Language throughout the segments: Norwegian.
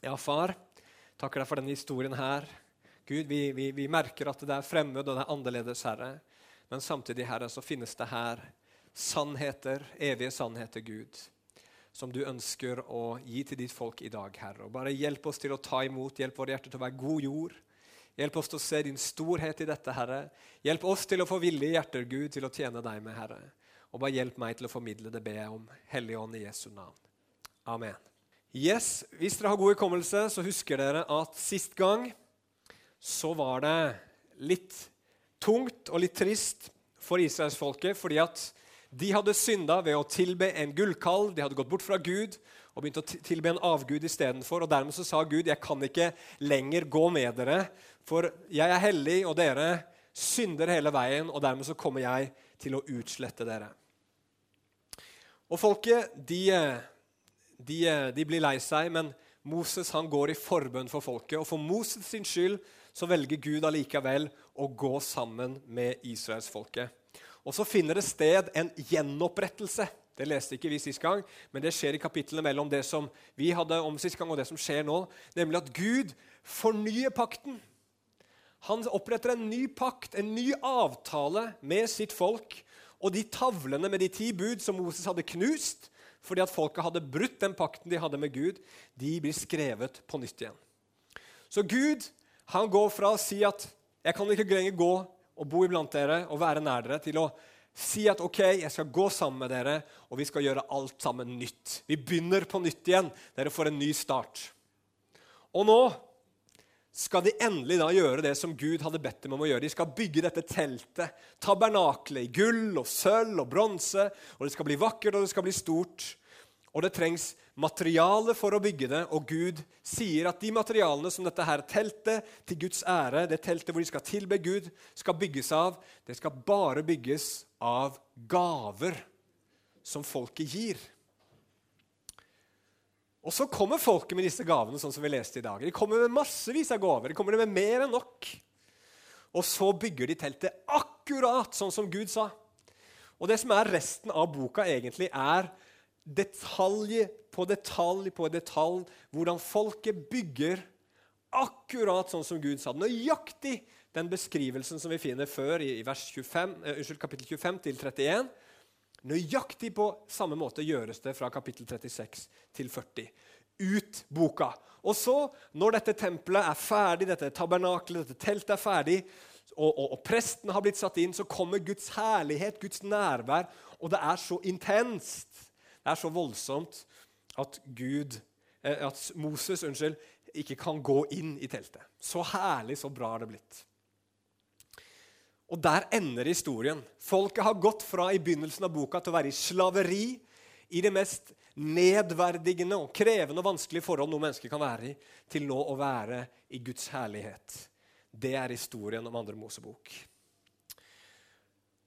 Ja, far, takker deg for denne historien her. Gud, vi, vi, vi, merker at det er fremmed og det er annerledes, Herre. Men samtidig, Herre, så finnes det her sannheter, evige sannheter, Gud, som du ønsker å gi til ditt folk i dag, Herre. Og bare hjelp oss til å ta imot, hjelp våre hjerter til å være god jord. Hjelp oss til å se din storhet i dette, Herre. Hjelp oss til å få villige hjerter, Gud, til å tjene deg med, Herre. Og bare hjelp meg til å formidle det, ber jeg om. Hellige Ånd i Jesu navn. Amen. Yes, Hvis dere har god hukommelse, så husker dere at sist gang så var det litt tungt og litt trist for israelsfolket fordi at de hadde synda ved å tilbe en gullkalv. De hadde gått bort fra Gud og begynt å tilbe en avgud istedenfor. Dermed så sa Gud, 'Jeg kan ikke lenger gå med dere, for jeg er hellig, og dere synder hele veien.' 'Og dermed så kommer jeg til å utslette dere.' Og folket, de de, eh, de, blir lei seg, men Moses han går i forbønn for folket. Og for Moses sin skyld så velger Gud allikevel å gå sammen med israelsfolket. Og så finner det sted en gjenopprettelse. Det leste ikke vi sist gang, men det skjer i kapitlene mellom det som vi hadde om sist gang, og det som skjer nå. Nemlig at Gud fornyer pakten. Han oppretter en ny pakt, en ny avtale med sitt folk. Og de tavlene med de ti bud som Moses hadde knust, fordi at folket hadde brutt den pakten de hadde med Gud, de blir skrevet på nytt igjen. Så Gud han går fra å si at 'jeg kan ikke lenger gå og bo iblant dere og være nær dere', til å si at 'ok, jeg skal gå sammen med dere, og vi skal gjøre alt sammen nytt'. Vi begynner på nytt igjen. Dere får en ny start. Og nå skal de endelig da gjøre det som Gud hadde bedt dem om å gjøre. De skal bygge dette teltet, tabernaklet, i gull og sølv og bronse. Og det skal bli vakkert, og det skal bli stort. Og det trengs materiale for å bygge det, og Gud sier at de materialene som dette her teltet til Guds ære, det teltet hvor de skal tilbe Gud, skal bygges av, det skal bare bygges av gaver som folket gir. Og så kommer folket med disse gavene, sånn som vi leste i dag. De kommer med massevis av gaver. De kommer med mer enn nok. Og så bygger de teltet akkurat sånn som Gud sa. Og det som er resten av boka, egentlig, er detalj på detalj på detalj hvordan folket bygger akkurat sånn som Gud sa. Nøyaktig den beskrivelsen som vi finner før i, vers 25, uh, unnskyld, kapittel 25 til 31. Nøyaktig på samme måte gjøres det fra kapittel 36 til 40. Ut boka. Og så, når dette tempelet er ferdig, dette tabernaklet, dette teltet er ferdig, og, og, og, presten har blitt satt inn, så kommer Guds herlighet, Guds nærvær, og det er så intenst, det er så voldsomt, at, Gud, eh, at Moses unnskyld, ikke kan gå inn i teltet. Så herlig, så bra har det blitt. Og der ender historien. Folket har gått fra i begynnelsen av boka til å være i slaveri, i det mest nedverdigende og krevende og vanskelige forhold noe menneske kan være i, til nå å være i Guds herlighet. Det er historien om andre Mosebok.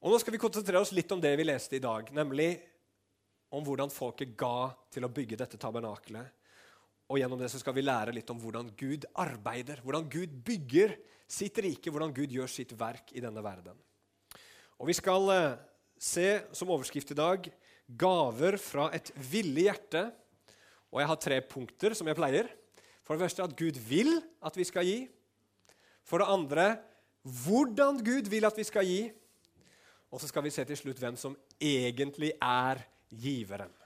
Og Nå skal vi konsentrere oss litt om det vi leste i dag, nemlig om hvordan folket ga til å bygge dette tabernakelet. Og gjennom det så skal vi lære litt om hvordan Gud arbeider, hvordan Gud bygger sitt rike, hvordan Gud gjør sitt verk i denne verden. Og Vi skal eh, se som overskrift i dag 'Gaver fra et villig hjerte'. Og Jeg har tre punkter som jeg pleier. For det første at Gud vil at vi skal gi. For det andre hvordan Gud vil at vi skal gi. Og så skal vi se til slutt hvem som egentlig er giveren.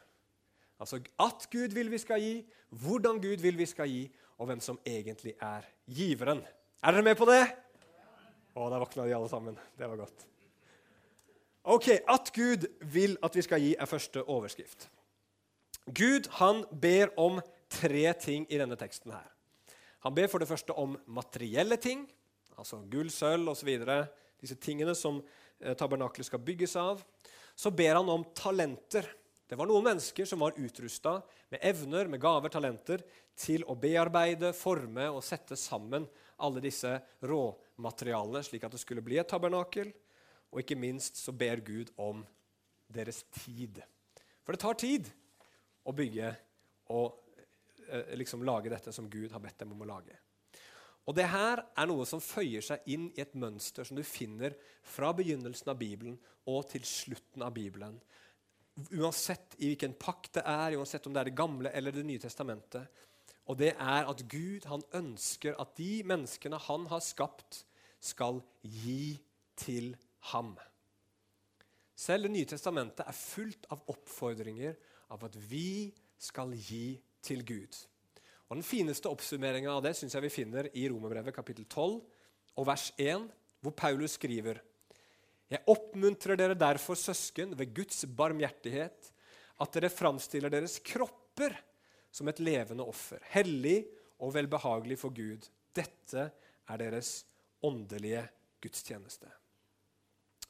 Altså at Gud vil vi skal gi, hvordan Gud vil vi skal gi, og hvem som egentlig er giveren. Er dere med på det? Å, der våkna de alle sammen. Det var godt. Ok, At Gud vil at vi skal gi, er første overskrift. Gud han ber om tre ting i denne teksten. her. Han ber for det første om materielle ting, altså gull, sølv osv. Disse tingene som eh, tabernaklet skal bygges av. Så ber han om talenter. Det var noen mennesker som var utrusta med evner, med gaver, talenter, til å bearbeide, forme og sette sammen alle disse råmaterialene, slik at det skulle bli et tabernakel. Og ikke minst så ber Gud om deres tid. For det tar tid å bygge og eh, liksom lage dette som Gud har bedt dem om å lage. Og det her er noe som føyer seg inn i et mønster som du finner fra begynnelsen av Bibelen og til slutten av Bibelen. Uansett i hvilken pakt det er, uansett om det er Det gamle eller Det nye testamentet, Og det er at Gud han ønsker at de menneskene han har skapt, skal gi til ham. Selv Det nye testamentet er fullt av oppfordringer av at vi skal gi til Gud. Og Den fineste oppsummeringa av det synes jeg vi finner i Romerbrevet kapittel 12 og vers 1, hvor Paulus skriver Jeg oppmuntrer dere derfor, søsken, ved Guds barmhjertighet, at dere framstiller deres kropper som et levende offer, hellig og velbehagelig for Gud. Dette er deres åndelige gudstjeneste.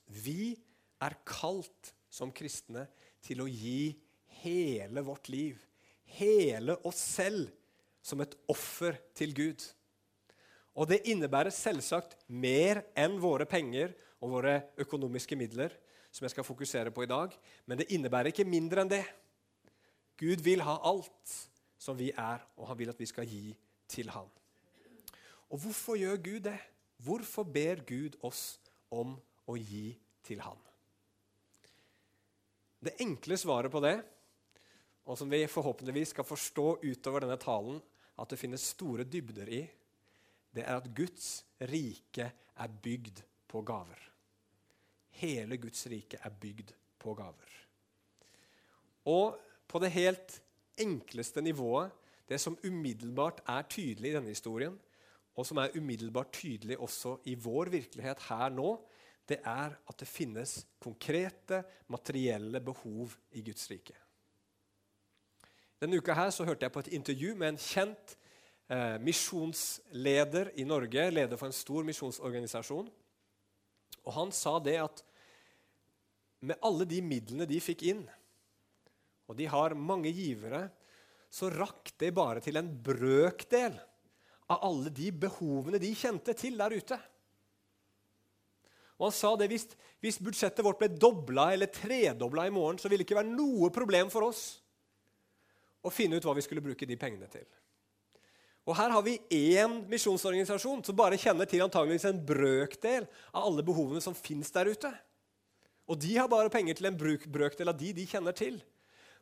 Vi er kalt som kristne til å gi hele vårt liv, hele oss selv, som et offer til Gud. Og det innebærer selvsagt mer enn våre penger og våre økonomiske midler, som jeg skal fokusere på i dag, men det innebærer ikke mindre enn det. Gud vil ha alt som vi er, og han vil at vi skal gi til ham. Og hvorfor gjør Gud det? Hvorfor ber Gud oss om å gi til ham? Det enkle svaret på det, og som vi forhåpentligvis skal forstå utover denne talen, at det finnes store dybder i, det er at Guds rike er bygd på gaver. Hele Guds rike er bygd på gaver. Og på det helt enkleste nivået, det som umiddelbart er tydelig i denne historien, og som er umiddelbart tydelig også i vår virkelighet her nå, det er at det finnes konkrete, materielle behov i Guds rike. Denne uka her så hørte jeg på et intervju med en kjent eh, misjonsleder i Norge, leder for en stor misjonsorganisasjon. Og Han sa det at med alle de midlene de fikk inn, og de har mange givere, så rakk det bare til en brøkdel av alle de behovene de kjente til der ute. Og han sa det, hvis, hvis budsjettet vårt ble dobla eller tredobla i morgen, så ville det ikke være noe problem for oss å finne ut hva vi skulle bruke de pengene til. Og Her har vi én misjonsorganisasjon som bare kjenner til antageligvis en brøkdel av alle behovene som fins der ute. Og de har bare penger til en brøkdel av de de kjenner til.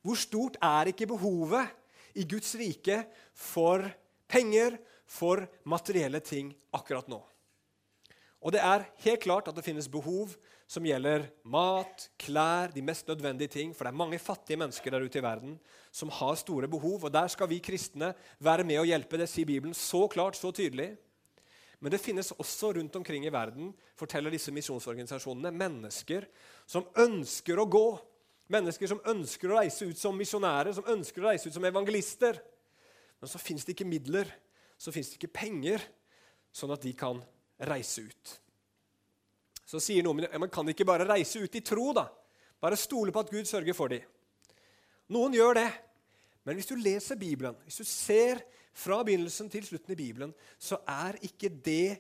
Hvor stort er ikke behovet i Guds rike for penger, for materielle ting akkurat nå? Og det er helt klart at det finnes behov som gjelder mat, klær, de mest nødvendige ting. For det er mange fattige mennesker der ute i verden som har store behov. Og der skal vi kristne være med og hjelpe. Det sier Bibelen så klart, så tydelig. Men det finnes også rundt omkring i verden forteller disse misjonsorganisasjonene, mennesker som ønsker å gå. Mennesker som ønsker å reise ut som misjonærer, som ønsker å reise ut som evangelister. Men så fins det ikke midler, så fins det ikke penger, sånn at de kan reise ut. Så sier noen man kan ikke bare reise ut i tro. da. Bare stole på at Gud sørger for dem. Noen gjør det. Men hvis du leser Bibelen, hvis du ser fra begynnelsen til slutten i Bibelen, så er ikke det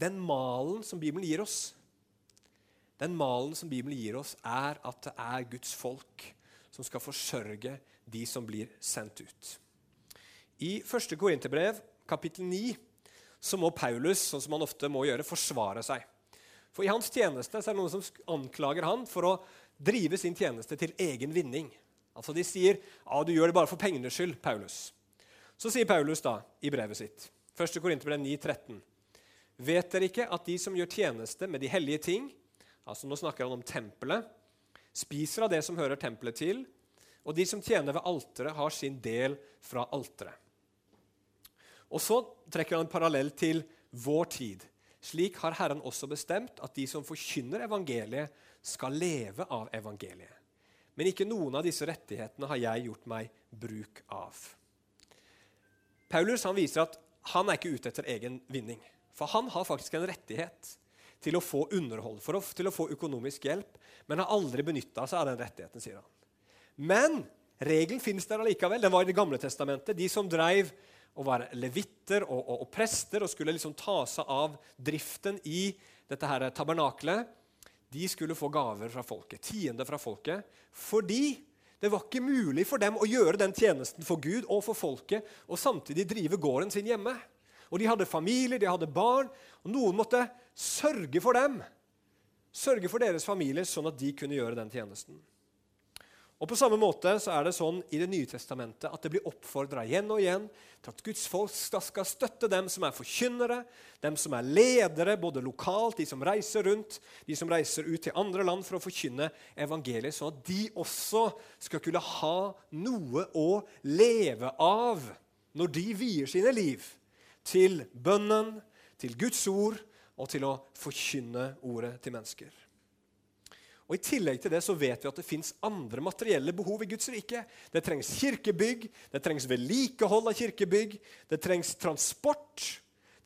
den malen som Bibelen gir oss. Den malen som Bibelen gir oss, er at det er Guds folk som skal forsørge de som blir sendt ut. I 1. Korinterbrev, kapittel 9, så må Paulus sånn som han ofte må gjøre, forsvare seg. For i hans tjeneste er det noen som anklager han for å drive sin tjeneste til egen vinning. Altså De sier ja, du gjør det bare for pengenes skyld, Paulus. Så sier Paulus da i brevet sitt, 1. Korinterbrev 13. Vet dere ikke at de som gjør tjeneste med de hellige ting, altså nå snakker han om tempelet, spiser av det som hører tempelet til, og de som tjener ved alteret, har sin del fra alteret. Og så trekker han en parallell til vår tid. Slik har Herren også bestemt at de som forkynner evangeliet, skal leve av evangeliet. Men ikke noen av disse rettighetene har jeg gjort meg bruk av. Paulus viser at han er ikke ute etter egen vinning. For han har faktisk en rettighet til å få underhold, for å, til å få økonomisk hjelp, men har aldri benytta seg av den rettigheten, sier han. Men regelen finnes der allikevel. Den var i Det gamle testamentet. De som dreiv å være levitter og, og, og, prester og skulle liksom ta seg av driften i dette her tabernakelet, de skulle få gaver fra folket, tiende fra folket, fordi det var ikke mulig for dem å gjøre den tjenesten for Gud og for folket og samtidig drive gården sin hjemme. Og De hadde familier, de hadde barn, og noen måtte sørge for dem. Sørge for deres familier, sånn at de kunne gjøre den tjenesten. Og På samme måte så er det sånn i Det nye testamentet at det blir oppfordra igjen og igjen til at Guds folk skal støtte dem som er forkynnere, dem som er ledere, både lokalt, de som reiser rundt, de som reiser ut til andre land for å forkynne evangeliet, sånn at de også skal kunne ha noe å leve av når de vier sine liv til bønnen, til Guds ord og til å forkynne ordet til mennesker. Og I tillegg til det så vet vi at det fins andre materielle behov i Guds rike. Det trengs kirkebygg, det trengs vedlikehold av kirkebygg, det trengs transport,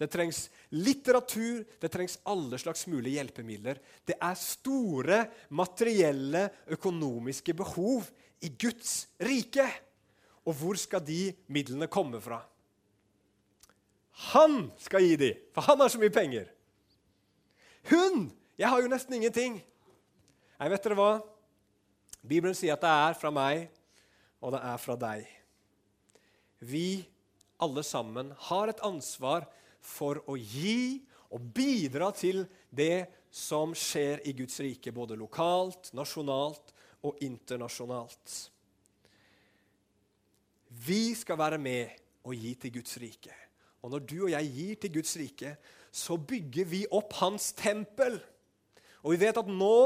det trengs litteratur, det trengs alle slags mulige hjelpemidler. Det er store materielle, økonomiske behov i Guds rike. Og hvor skal de midlene komme fra? Han skal gi de, for han har så mye penger. Hun! Jeg har jo nesten ingenting. Nei, vet dere hva? Bibelen sier at det er fra meg, og det er fra deg. Vi alle sammen har et ansvar for å gi og bidra til det som skjer i Guds rike, både lokalt, nasjonalt og internasjonalt. Vi skal være med og gi til Guds rike. Og når du og jeg gir til Guds rike, så bygger vi opp hans tempel. Og vi vet at nå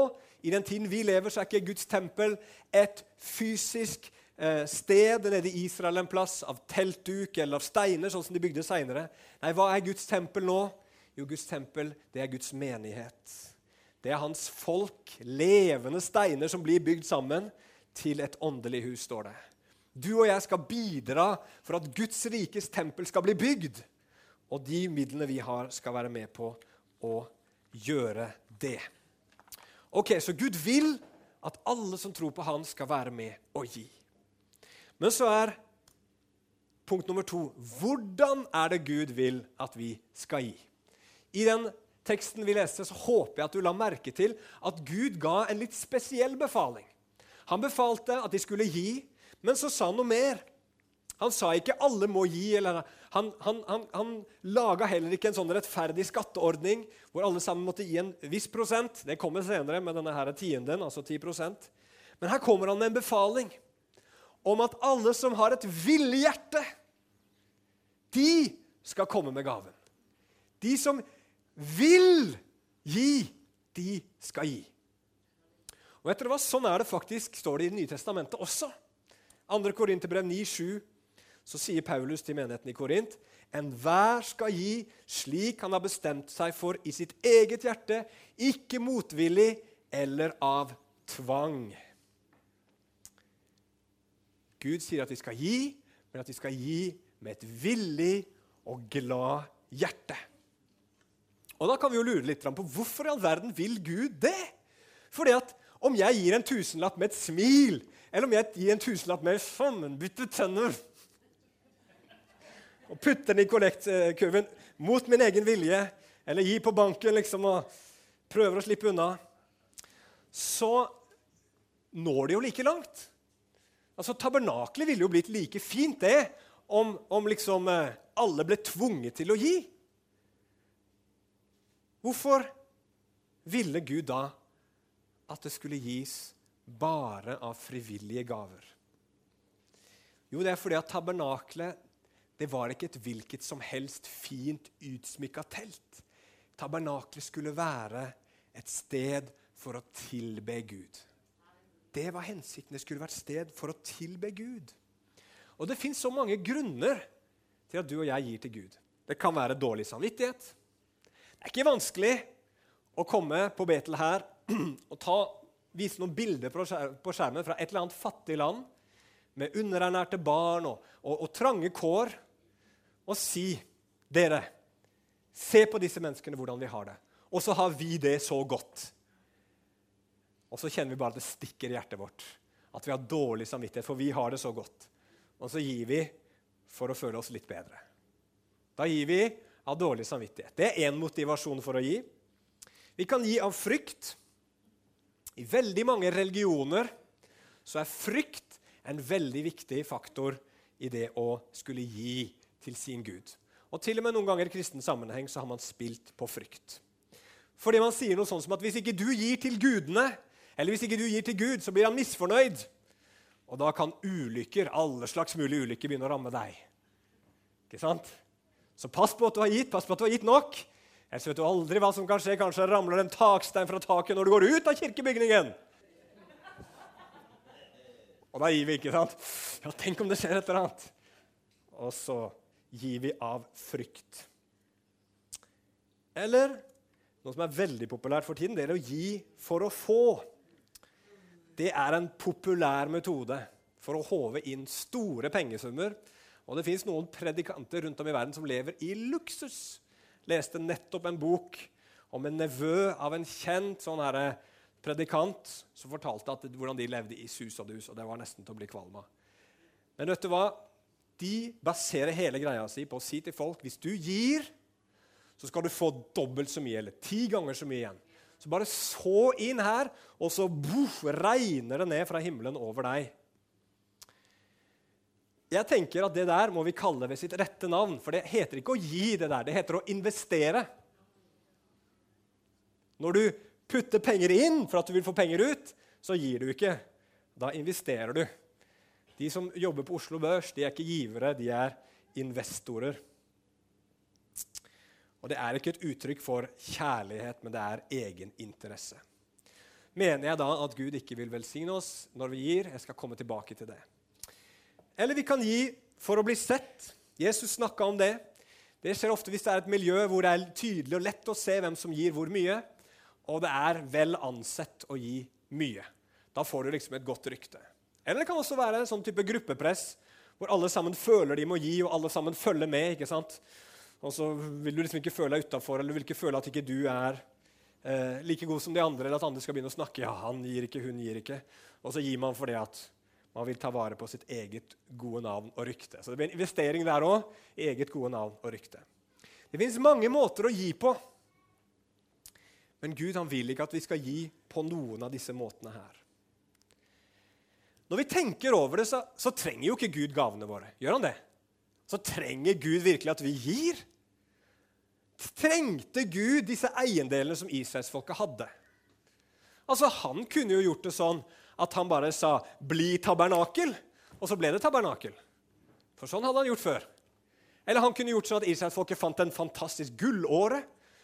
i den tiden vi lever, så er ikke Guds tempel et fysisk eh, sted nede i Israel en plass av teltduk eller av steiner, sånn som de bygde seinere. Nei, hva er Guds tempel nå? Jo, Guds tempel, det er Guds menighet. Det er hans folk, levende steiner som blir bygd sammen til et åndelig hus, står det. Du og jeg skal bidra for at Guds rikes tempel skal bli bygd. Og de midlene vi har, skal være med på å gjøre det. Ok, Så Gud vil at alle som tror på Han, skal være med og gi. Men så er punkt nummer to hvordan er det Gud vil at vi skal gi? I den teksten vi leste, så håper jeg at du la merke til at Gud ga en litt spesiell befaling. Han befalte at de skulle gi, men så sa han noe mer. Han sa ikke 'alle må gi'. eller Han, han, han, han laga heller ikke en sånn rettferdig skatteordning hvor alle sammen måtte gi en viss prosent. Det kommer senere med denne her tienden, altså 10% Men her kommer han med en befaling om at alle som har et villig hjerte, de skal komme med gaven. De som vil gi, de skal gi. Og vet dere hva? Sånn er det faktisk, står det i Det nye testamentet også. 2. Korinterbrev 9, 7 så sier Paulus til menigheten i Korint enhver skal gi slik han har bestemt seg for i sitt eget hjerte, ikke motvillig eller av tvang. Gud sier at vi skal gi, men at vi skal gi med et villig og glad hjerte. Og Da kan vi jo lure litt på hvorfor i all verden vil Gud det? Fordi at om jeg gir en tusenlapp med et smil, eller om jeg gir en tusenlapp med sammenbytte tenner og putter den i kollektkurven mot min egen vilje, eller gi på banken liksom, og prøver å slippe unna, så når det jo like langt. Altså, Tabernaklet ville jo blitt like fint det om, om liksom eh, alle ble tvunget til å gi. Hvorfor ville Gud da at det skulle gis bare av frivillige gaver? Jo, det er fordi at tabernaklet det var ikke et hvilket som helst fint utsmykka telt. Tabernaklet skulle være et sted for å tilbe Gud. Det var hensikten. Det skulle vært sted for å tilbe Gud. Og det fins så mange grunner til at du og jeg gir til Gud. Det kan være dårlig samvittighet. Det er ikke vanskelig å komme på Betel her og ta, vise noen bilder på skjermen fra et eller annet fattig land med underernærte barn og, og, og trange kår og si dere, se på disse menneskene, hvordan vi har det. Og så har vi det så godt. Og så kjenner vi bare at det stikker i hjertet vårt. At vi har dårlig samvittighet, for vi har det så godt. Og så gir vi for å føle oss litt bedre. Da gir vi av dårlig samvittighet. Det er én motivasjon for å gi. Vi kan gi av frykt. I veldig mange religioner så er frykt en veldig viktig faktor i det å skulle gi til sin Gud. Og til og med noen ganger i kristen sammenheng så har man spilt på frykt. Fordi man sier noe sånt som at hvis ikke du gir til gudene, eller hvis ikke du gir til Gud, så blir han misfornøyd. Og da kan ulykker, alle slags mulige ulykker, begynne å ramme deg. Ikke sant? Så pass på at du har gitt, pass på at du har gitt nok. Ellers vet du aldri hva som kan skje. Kanskje ramler en takstein fra taket når du går ut av kirkebygningen. Og da gir vi, ikke sant? Ja, tenk om det skjer et eller annet. Og så gir vi av frykt. Eller noe som er veldig populært for tiden, det er å gi for å få. Det er en populær metode for å håve inn store pengesummer. Og det fins noen predikanter rundt om i verden som lever i luksus. Leste nettopp en bok om en nevø av en kjent sånn herre predikant som fortalte at, hvordan de levde i sus og dus. og det var nesten til å bli kvalm av. Men vet du hva? De baserer hele greia si på å si til folk hvis du gir, så skal du få dobbelt så mye, eller ti ganger så mye igjen. Så bare så inn her, og så buff, regner det ned fra himmelen over deg. Jeg tenker at Det der må vi kalle ved sitt rette navn. For det heter ikke å gi, det der, det heter å investere. Når du putter penger inn for at du vil få penger ut, så gir du ikke. Da investerer du. De som jobber på Oslo Børs, de er ikke givere, de er investorer. Og det er ikke et uttrykk for kjærlighet, men det er egeninteresse. Mener jeg da at Gud ikke vil velsigne oss når vi gir? Jeg skal komme tilbake til det. Eller vi kan gi for å bli sett. Jesus snakka om det. Det skjer ofte hvis det er et miljø hvor det er tydelig og lett å se hvem som gir hvor mye og det er vel ansett å gi mye. Da får du liksom et godt rykte. Eller det kan også være en sånn type gruppepress hvor alle sammen føler de må gi, og alle sammen følger med. ikke sant? Og så vil du liksom ikke føle deg utafor, eller du vil ikke føle at ikke du er eh, like god som de andre, eller at andre skal begynne å snakke. Ja, han gir ikke, hun gir ikke. Og så gir man fordi at man vil ta vare på sitt eget gode navn og rykte. Så det blir en investering der òg, eget gode navn og rykte. Det fins mange måter å gi på. Men Gud han vil ikke at vi skal gi på noen av disse måtene her. Når vi tenker over det, så, så trenger jo ikke Gud gavene våre. Gjør han det? Så trenger Gud virkelig at vi gir? Trengte Gud disse eiendelene som israelsfolket hadde? Altså, Han kunne jo gjort det sånn at han bare sa 'bli tabernakel', og så ble det tabernakel. For sånn hadde han gjort før. Eller han kunne gjort sånn at israelsfolket fant en fantastisk gullåre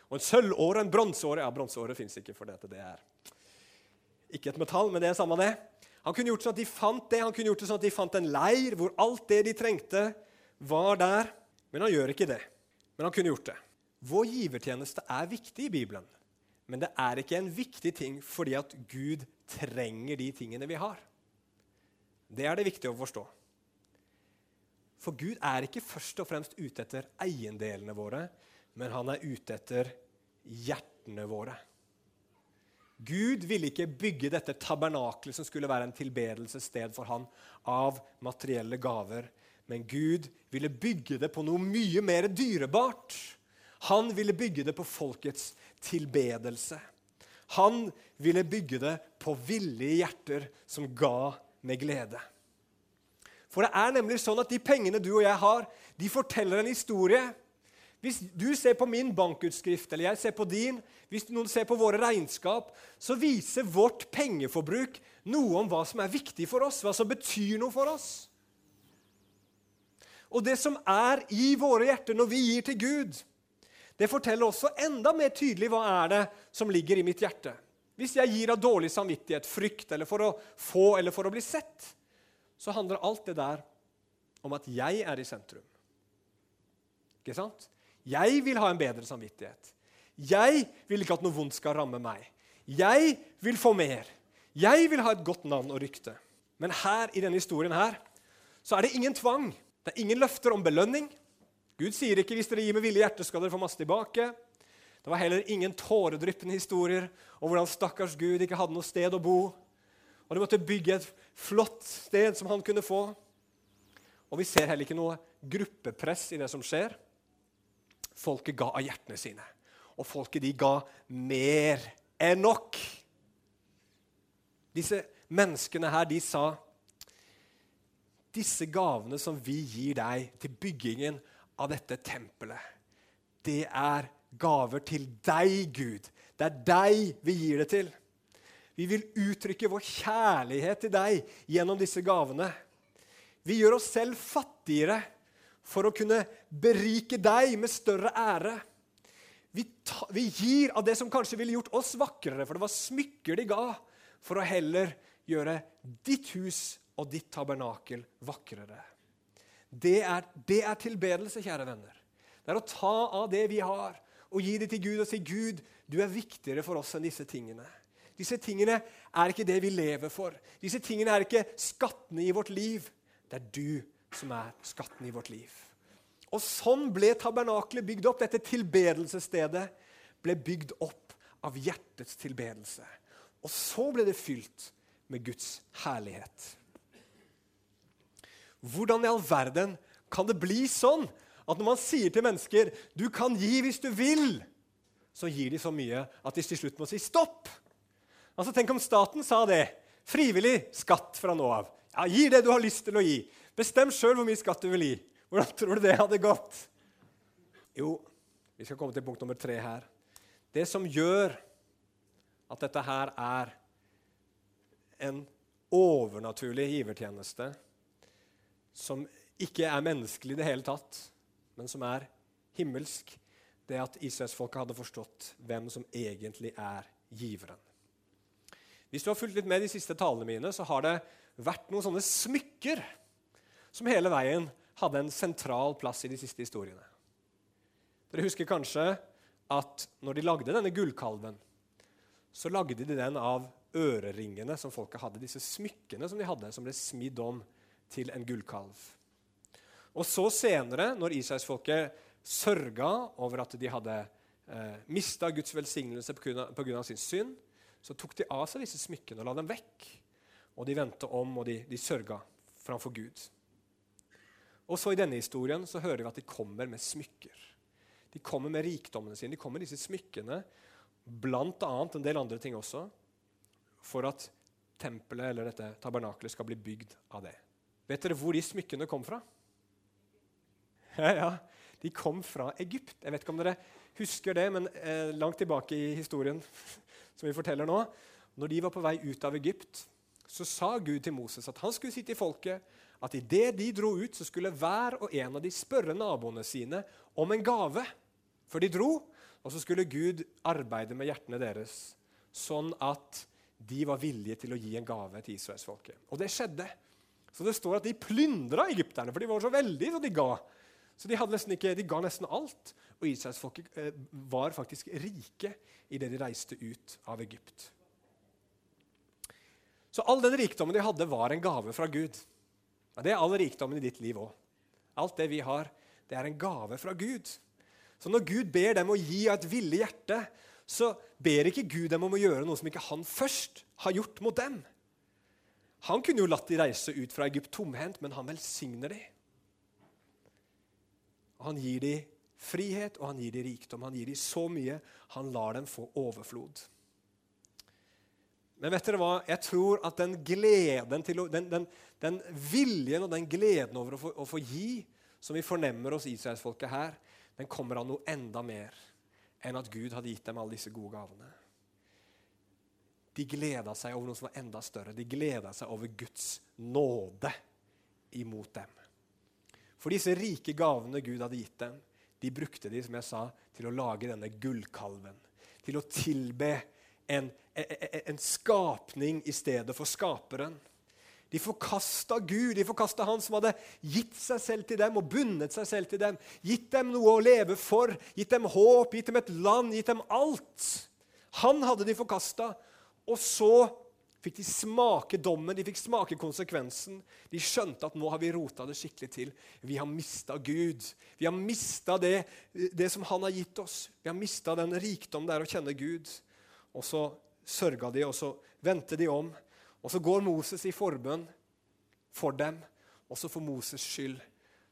og en sølvåre, en bronseåre Ja, bronseåre fins ikke, for dette. det er ikke et metall, men det er samme det. Han kunne gjort sånn at de fant det, han kunne gjort det sånn at de fant en leir hvor alt det de trengte, var der. Men han gjør ikke det. Men han kunne gjort det. Vår givertjeneste er viktig i Bibelen, men det er ikke en viktig ting fordi at Gud trenger de tingene vi har. Det er det viktig å forstå. For Gud er ikke først og fremst ute etter eiendelene våre, men han er ute etter hjertene våre. Gud ville ikke bygge dette tabernaklet som skulle være en tilbedelsessted for han, av materielle gaver. Men Gud ville bygge det på noe mye mer dyrebart. Han ville bygge det på folkets tilbedelse. Han ville bygge det på villige hjerter som ga med glede. For det er nemlig sånn at de pengene du og jeg har, de forteller en historie hvis du ser på min bankutskrift, eller jeg ser på din, hvis noen ser på våre regnskap, så viser vårt pengeforbruk noe om hva som er viktig for oss, hva som betyr noe for oss. Og det som er i våre hjerter når vi gir til Gud, det forteller også enda mer tydelig hva er det som ligger i mitt hjerte. Hvis jeg gir av dårlig samvittighet, frykt eller for å få eller for å bli sett, så handler alt det der om at jeg er i sentrum. Ikke sant? Jeg vil ha en bedre samvittighet. Jeg vil ikke at noe vondt skal ramme meg. Jeg vil få mer. Jeg vil ha et godt navn og rykte. Men her i denne historien her, så er det ingen tvang. Det er ingen løfter om belønning. Gud sier ikke 'hvis dere gir med villig hjerte, skal dere få masse tilbake'. Det var heller ingen tåredryppende historier om hvordan stakkars Gud ikke hadde noe sted å bo. Og de måtte bygge et flott sted som han kunne få. Og vi ser heller ikke noe gruppepress i det som skjer. Folket ga av hjertene sine. Og folket de ga mer enn nok. Disse menneskene her, de sa disse gavene som vi gir deg til byggingen av dette tempelet, det er gaver til deg, Gud. Det er deg vi gir det til. Vi vil uttrykke vår kjærlighet til deg gjennom disse gavene. Vi gjør oss selv fattigere for å kunne berike deg med større ære. Vi, ta, vi, gir av det som kanskje ville gjort oss vakrere, for det var smykker de ga, for å heller gjøre ditt hus og ditt tabernakel vakrere. Det er, det er tilbedelse, kjære venner. Det er å ta av det vi har, og gi det til Gud og si, 'Gud, du er viktigere for oss enn disse tingene.' Disse tingene er ikke det vi lever for. Disse tingene er ikke skattene i vårt liv. Det er du som er skatten i vårt liv. Og sånn ble tabernaklet bygd opp. Dette tilbedelsesstedet ble bygd opp av hjertets tilbedelse. Og så ble det fylt med Guds herlighet. Hvordan i all verden kan det bli sånn at når man sier til mennesker 'du kan gi hvis du vil', så gir de så mye at de til slutt må si 'stopp'? Altså, Tenk om staten sa det. Frivillig skatt fra nå av. Ja, Gi det du har lyst til å gi. Bestem sjøl hvor mye skatt du vil gi. Hvordan tror du det hadde gått? Jo, vi skal komme til punkt nummer tre her. Det som gjør at dette her er en overnaturlig givertjeneste som ikke er menneskelig i det hele tatt, men som er himmelsk, det at Israelsfolket hadde forstått hvem som egentlig er giveren. Hvis du har fulgt litt med de siste talene mine, så har det vært noen sånne smykker som hele veien hadde en sentral plass i de siste historiene. Dere husker kanskje at når de lagde denne gullkalven, så lagde de den av øreringene som folket hadde, disse smykkene som de hadde, som ble smidd om til en gullkalv. Og så senere, når Israelsfolket sørga over at de hadde eh, mista Guds velsignelse pga. sin synd, så tok de av seg disse smykkene og la dem vekk. Og de vendte om, og de, de sørga framfor Gud. Og så I denne historien så hører vi at de kommer med smykker. De kommer med rikdommene sine. De kommer med disse smykkene, bl.a. en del andre ting også, for at tempelet eller dette tabernakelet skal bli bygd av det. Vet dere hvor de smykkene kom fra? Ja, ja, De kom fra Egypt. Jeg vet ikke om dere husker det, men eh, langt tilbake i historien som vi forteller nå, når de var på vei ut av Egypt, så sa Gud til Moses at han skulle si til folket at idet de dro ut, så skulle hver og en av de spørre naboene sine om en gave For de dro. Og så skulle Gud arbeide med hjertene deres, sånn at de var villige til å gi en gave til israelsfolket. Og det skjedde. Så det står at de plyndra egypterne, for de var så veldige, så de ga. Så de, ikke, de ga nesten alt. Og israelsfolket eh, var faktisk rike idet de reiste ut av Egypt. Så all den rikdommen de hadde, var en gave fra Gud. Og Det er all rikdommen i ditt liv òg. Alt det vi har, det er en gave fra Gud. Så når Gud ber dem å gi av et villig hjerte, så ber ikke Gud dem om å gjøre noe som ikke han først har gjort mot dem. Han kunne jo latt de reise ut fra Egypt tomhendt, men han velsigner de. Han gir dem frihet, og han gir dem rikdom. Han gir dem så mye. Han lar dem få overflod. Men vet dere hva? Jeg tror at den gleden til den, den, den, viljen og den gleden over å få, å få gi, som vi fornemmer hos israelsfolket her, den kommer av noe enda mer enn at Gud hadde gitt dem alle disse gode gavene. De gleda seg over noe som var enda større. De gleda seg over Guds nåde imot dem. For disse rike gavene Gud hadde gitt dem, de brukte de, som jeg sa, til å lage denne gullkalven. Til å tilbe en, en skapning i stedet for skaperen. De forkasta Gud, de forkasta Han som hadde gitt seg selv til dem og bundet seg selv til dem. Gitt dem noe å leve for, gitt dem håp, gitt dem et land, gitt dem alt. Han hadde de forkasta. Og så fikk de smake dommen, de fikk smake konsekvensen. De skjønte at nå har vi rota det skikkelig til. Vi har mista Gud. Vi har mista det, det, som Han har gitt oss. Vi har mista den rikdom det er å kjenne Gud. Og så sørga de, og så vendte de om. Og så går Moses i forbønn for dem, og så for Moses skyld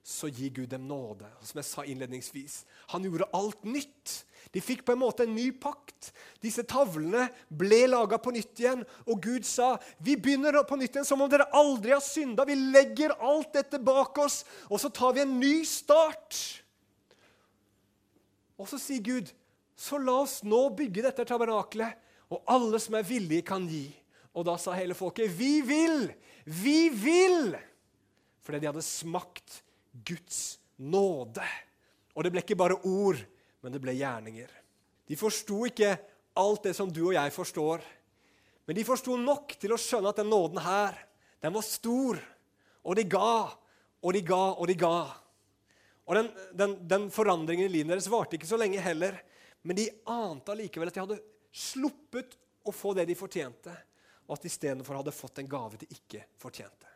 så gir Gud dem nåde. Som jeg sa innledningsvis, Han gjorde alt nytt. De fikk på en måte en ny pakt. Disse tavlene ble laga på nytt igjen. Og Gud sa vi begynner på nytt igjen som om dere aldri har synda. Vi legger alt dette bak oss, og så tar vi en ny start. Og så sier Gud så la oss nå bygge dette tabernakelet. Og alle som er villige, kan gi. Og da sa hele folket, 'Vi vil! Vi vil!' Fordi de hadde smakt Guds nåde. Og det ble ikke bare ord, men det ble gjerninger. De forsto ikke alt det som du og jeg forstår, men de forsto nok til å skjønne at den nåden her, den var stor. Og de ga, og de ga, og de ga. Og den, den, den forandringen i livet deres varte ikke så lenge heller, men de ante allikevel at de hadde sluppet å få det de fortjente, og at de istedenfor hadde fått en gave de ikke fortjente.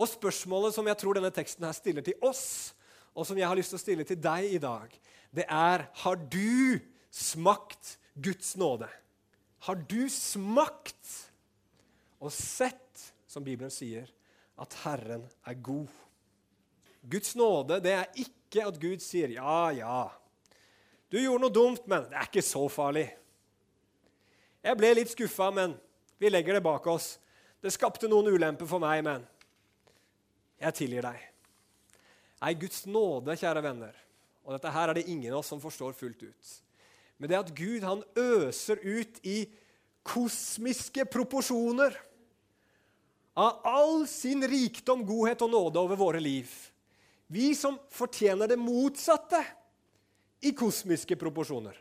Og Spørsmålet som jeg tror denne teksten her stiller til oss, og som jeg har lyst til å stille til deg i dag, det er har du smakt Guds nåde? Har du smakt og sett, som Bibelen sier, at Herren er god? Guds nåde det er ikke at Gud sier 'ja, ja'. Du gjorde noe dumt, men det er ikke så farlig. Jeg ble litt skuffa, men vi legger det bak oss. Det skapte noen ulemper for meg, men jeg tilgir deg. Nei, Guds nåde, kjære venner, og dette her er det ingen av oss som forstår fullt ut. Men det at Gud han øser ut i kosmiske proporsjoner av all sin rikdom, godhet og nåde over våre liv. Vi som fortjener det motsatte i kosmiske proporsjoner.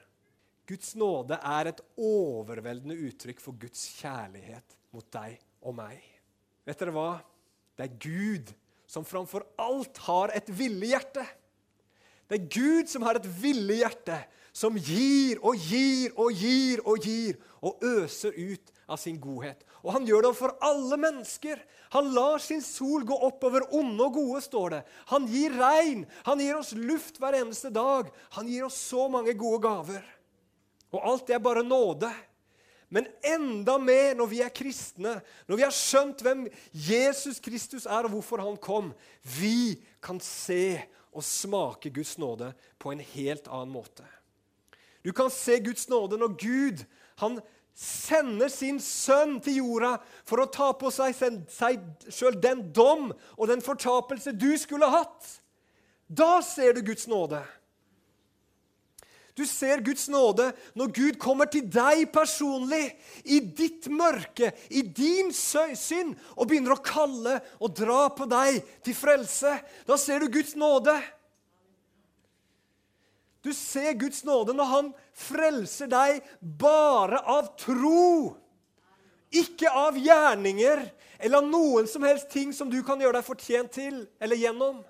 Guds nåde er et overveldende uttrykk for Guds kjærlighet mot deg og meg. Vet dere hva? Det er Gud som framfor alt har et villig hjerte. Det er Gud som har et villig hjerte, som gir og gir og gir og gir og øser ut av sin godhet. Og han gjør det for alle mennesker. Han lar sin sol gå opp over onde og gode, står det. Han gir regn, han gir oss luft hver eneste dag. Han gir oss så mange gode gaver. Og alt det er bare nåde. Men enda mer når vi er kristne, når vi har skjønt hvem Jesus Kristus er, og hvorfor han kom. Vi kan se og smake Guds nåde på en helt annen måte. Du kan se Guds nåde når Gud han sender sin sønn til jorda for å ta på seg sjøl den dom og den fortapelse du skulle hatt. Da ser du Guds nåde. Du ser Guds nåde når Gud kommer til deg personlig, i ditt mørke, i din synd, og begynner å kalle og dra på deg til frelse. Da ser du Guds nåde. Du ser Guds nåde når han frelser deg bare av tro. Ikke av gjerninger eller av noen som helst ting som du kan gjøre deg fortjent til eller gjennom.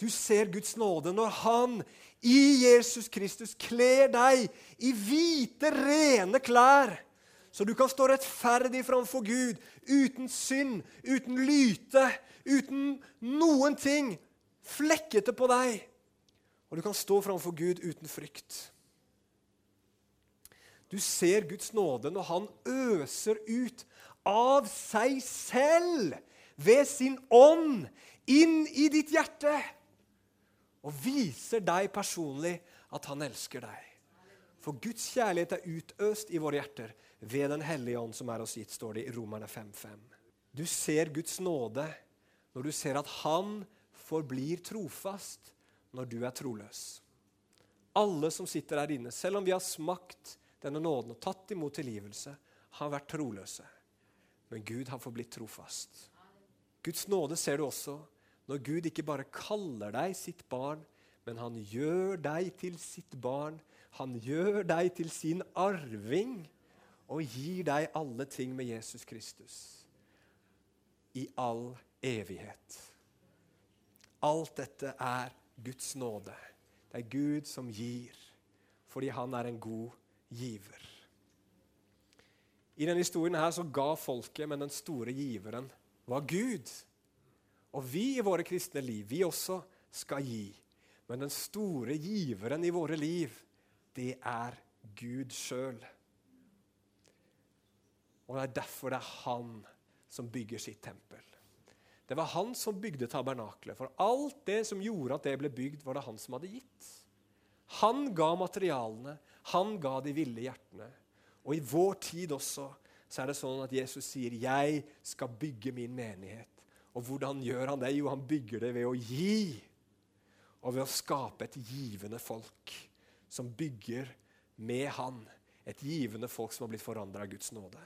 Du ser Guds nåde når han i Jesus Kristus kler deg i hvite, rene klær, så du kan stå rettferdig framfor Gud uten synd, uten lyte, uten noen ting flekkete på deg. Og du kan stå framfor Gud uten frykt. Du ser Guds nåde når han øser ut av seg selv ved sin ånd inn i ditt hjerte og viser deg personlig at han elsker deg. For Guds kjærlighet er utøst i våre hjerter ved Den hellige ånd som er oss gitt, står det i Romerne 5.5. Du ser Guds nåde når du ser at han forblir trofast når du er troløs. Alle som sitter her inne, selv om vi har smakt denne nåden og tatt imot tilgivelse, har vært troløse. Men Gud har forblitt trofast. Guds nåde ser du også når Gud ikke bare kaller deg sitt barn, men han gjør deg til sitt barn. Han gjør deg til sin arving og gir deg alle ting med Jesus Kristus i all evighet. Alt dette er Guds nåde. Det er Gud som gir, fordi han er en god giver. I denne historien her så ga folket, men den store giveren var Gud. Og vi i våre kristne liv, vi også skal gi. Men den store giveren i våre liv, det er Gud sjøl. Og det er derfor det er han som bygger sitt tempel. Det var han som bygde tabernaklet. For alt det som gjorde at det ble bygd, var det han som hadde gitt. Han ga materialene, han ga de ville hjertene. Og i vår tid også så er det sånn at Jesus sier, 'Jeg skal bygge min menighet'. Og hvordan gjør han det? Jo, han bygger det ved å gi. Og ved å skape et givende folk som bygger med han Et givende folk som har blitt forandra av Guds nåde.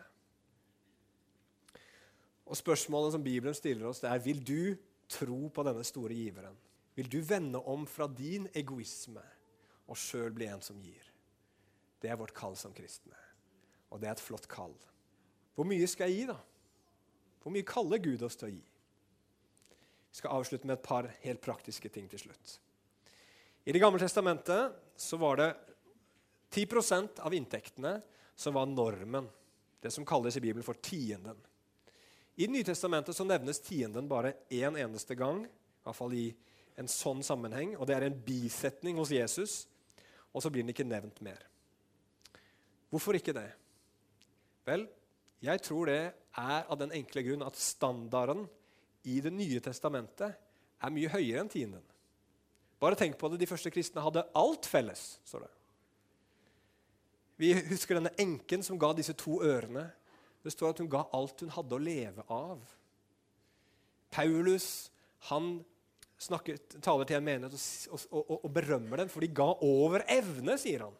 Og Spørsmålet som Bibelen stiller oss, det er vil du tro på denne store giveren. Vil du vende om fra din egoisme og sjøl bli en som gir? Det er vårt kall som kristne. Og det er et flott kall. Hvor mye skal jeg gi, da? Hvor mye kaller Gud oss til å gi? Vi skal avslutte med et par helt praktiske ting til slutt. I Det gamle testamentet så var det 10% av inntektene som var normen. Det som kalles i Bibelen for tienden. I Det nye testamentet så nevnes tienden bare én eneste gang, i hvert fall i en sånn sammenheng, og det er en bisetning hos Jesus, og så blir den ikke nevnt mer. Hvorfor ikke det? Vel, jeg tror det er av den enkle grunn at standarden i Det nye testamentet er mye høyere enn tienden. Bare tenk på det, de første kristne hadde alt felles. står det. Vi husker denne enken som ga disse to ørene. Det står at hun ga alt hun hadde å leve av. Paulus han snakker, taler til en menighet og, og, og, og, berømmer dem, for de ga over evne, sier han.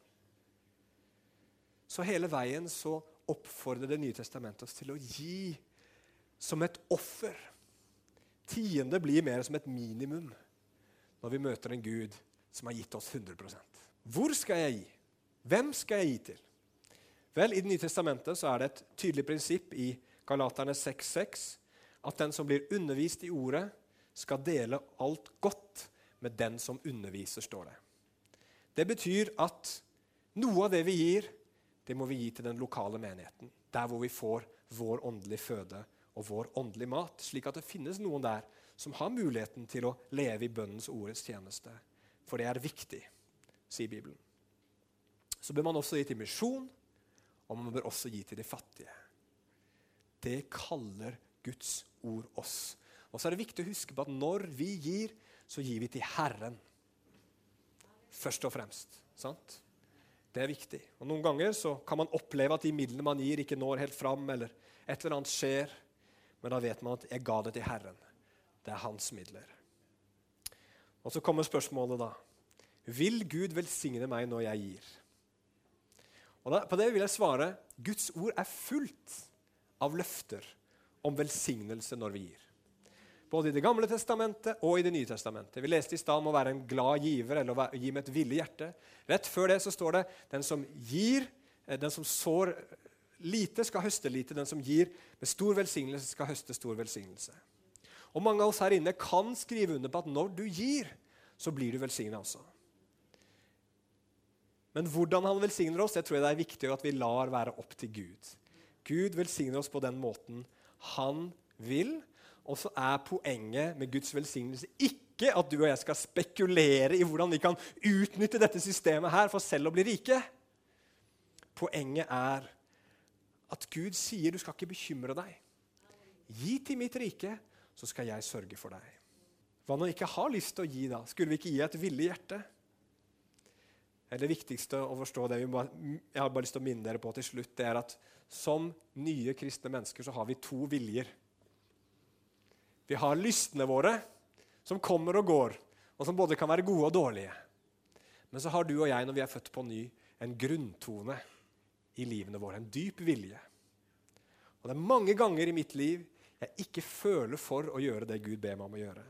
Så hele veien så oppfordrer Det nye testamentet oss til å gi som et offer. Tiende blir mer som et minimum når vi møter en Gud som har gitt oss 100% Hvor skal jeg gi? Hvem skal jeg gi til? Vel, I Det nye testamentet så er det et tydelig prinsipp i Galaterne 6,6 at den som blir undervist i ordet, skal dele alt godt med den som underviser, står det. Det betyr at noe av det vi gir, det må vi gi til den lokale menigheten. Der hvor vi får vår åndelige føde og vår åndelige mat. Slik at det finnes noen der som har muligheten til å leve i bønnens ordets tjeneste. For det er viktig, sier Bibelen. Så bør man også gi til misjon, og man bør også gi til de fattige. Det kaller Guds ord oss. Og så er det viktig å huske på at når vi gir, så gir vi til Herren. Først og fremst. sant? Det er viktig. Og Noen ganger så kan man oppleve at de midlene man gir, ikke når helt fram, eller et eller annet skjer. Men da vet man at 'jeg ga det til Herren'. Det er hans midler. Og Så kommer spørsmålet, da. Vil Gud velsigne meg når jeg gir? Og da, På det vil jeg svare Guds ord er fullt av løfter om velsignelse når vi gir. Både i Det gamle testamentet og i Det nye testamentet. Vi leste i stad om å være en glad giver eller å gi med et villig hjerte. Rett før det så står det den som gir, eh, den som sår lite, skal høste lite. Den som gir med stor velsignelse, skal høste stor velsignelse. Og Mange av oss her inne kan skrive under på at når du gir, så blir du velsigna også. Men hvordan han velsigner oss, det tror jeg det er viktig at vi lar være opp til Gud. Gud velsigner oss på den måten han vil. Og så er poenget med Guds velsignelse ikke at du og jeg skal spekulere i hvordan vi kan utnytte dette systemet her for selv å bli rike. Poenget er at Gud sier du skal ikke bekymre deg. Gi til mitt rike, så skal jeg sørge for deg. Hva når vi ikke har lyst til å gi, da? Skulle vi ikke gi et villig hjerte? Det viktigste å forstå det må, jeg har bare lyst til å minne dere på til slutt, det er at som nye kristne mennesker så har vi to viljer. Vi har lystene våre, som kommer og går, og som både kan være gode og dårlige. Men så har du og jeg, når vi er født på ny, en grunntone i livene våre. En dyp vilje. Og det er mange ganger i mitt liv jeg ikke føler for å gjøre det Gud ber meg om å gjøre.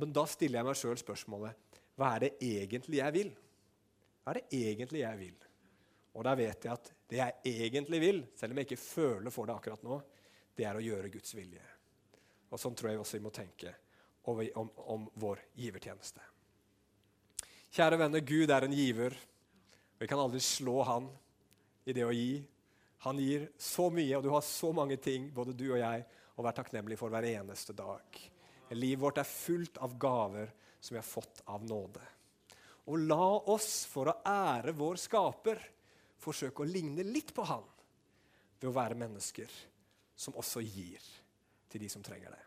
Men da stiller jeg meg sjøl spørsmålet hva er det egentlig jeg vil? Hva er det egentlig jeg vil? Og da vet jeg at det jeg egentlig vil, selv om jeg ikke føler for det akkurat nå, det er å gjøre Guds vilje. Og Sånn tror jeg også vi må tenke om, om, om vår givertjeneste. Kjære venner, Gud er en giver. Vi kan aldri slå han i det å gi. Han gir så mye, og du har så mange ting, både du og jeg, å være takknemlig for hver eneste dag. Livet vårt er fullt av gaver som vi har fått av nåde. Og la oss, for å ære vår skaper, forsøke å ligne litt på han ved å være mennesker som også gir til de som trenger det.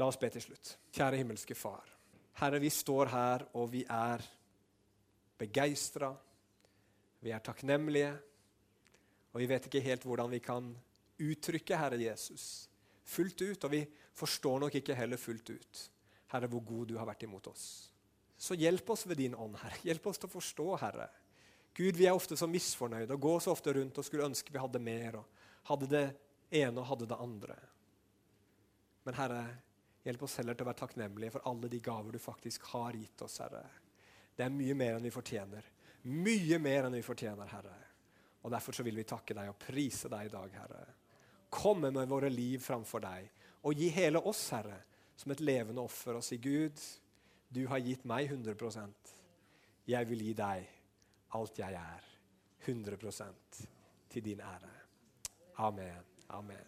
La oss be til slutt. Kjære himmelske Far. Herre, vi står her, og vi er begeistra. Vi er takknemlige. Og vi vet ikke helt hvordan vi kan uttrykke Herre Jesus fullt ut. Og vi forstår nok ikke heller fullt ut Herre, hvor god du har vært imot oss. Så hjelp oss ved din ånd, Herre. Hjelp oss til å forstå, Herre, Gud, vi er ofte så misfornøyde og går så ofte rundt og skulle ønske vi hadde mer. og Hadde det ene og hadde det andre. Men Herre, hjelp oss heller til å være takknemlige for alle de gaver du faktisk har gitt oss, Herre. Det er mye mer enn vi fortjener. Mye mer enn vi fortjener, Herre. Og Derfor så vil vi takke deg og prise deg i dag, Herre. Komme med våre liv framfor deg og gi hele oss, Herre, som et levende offer og si, Gud, du har gitt meg 100% Jeg vil gi deg alt jeg er. 100% til din ære. Amen. Amen.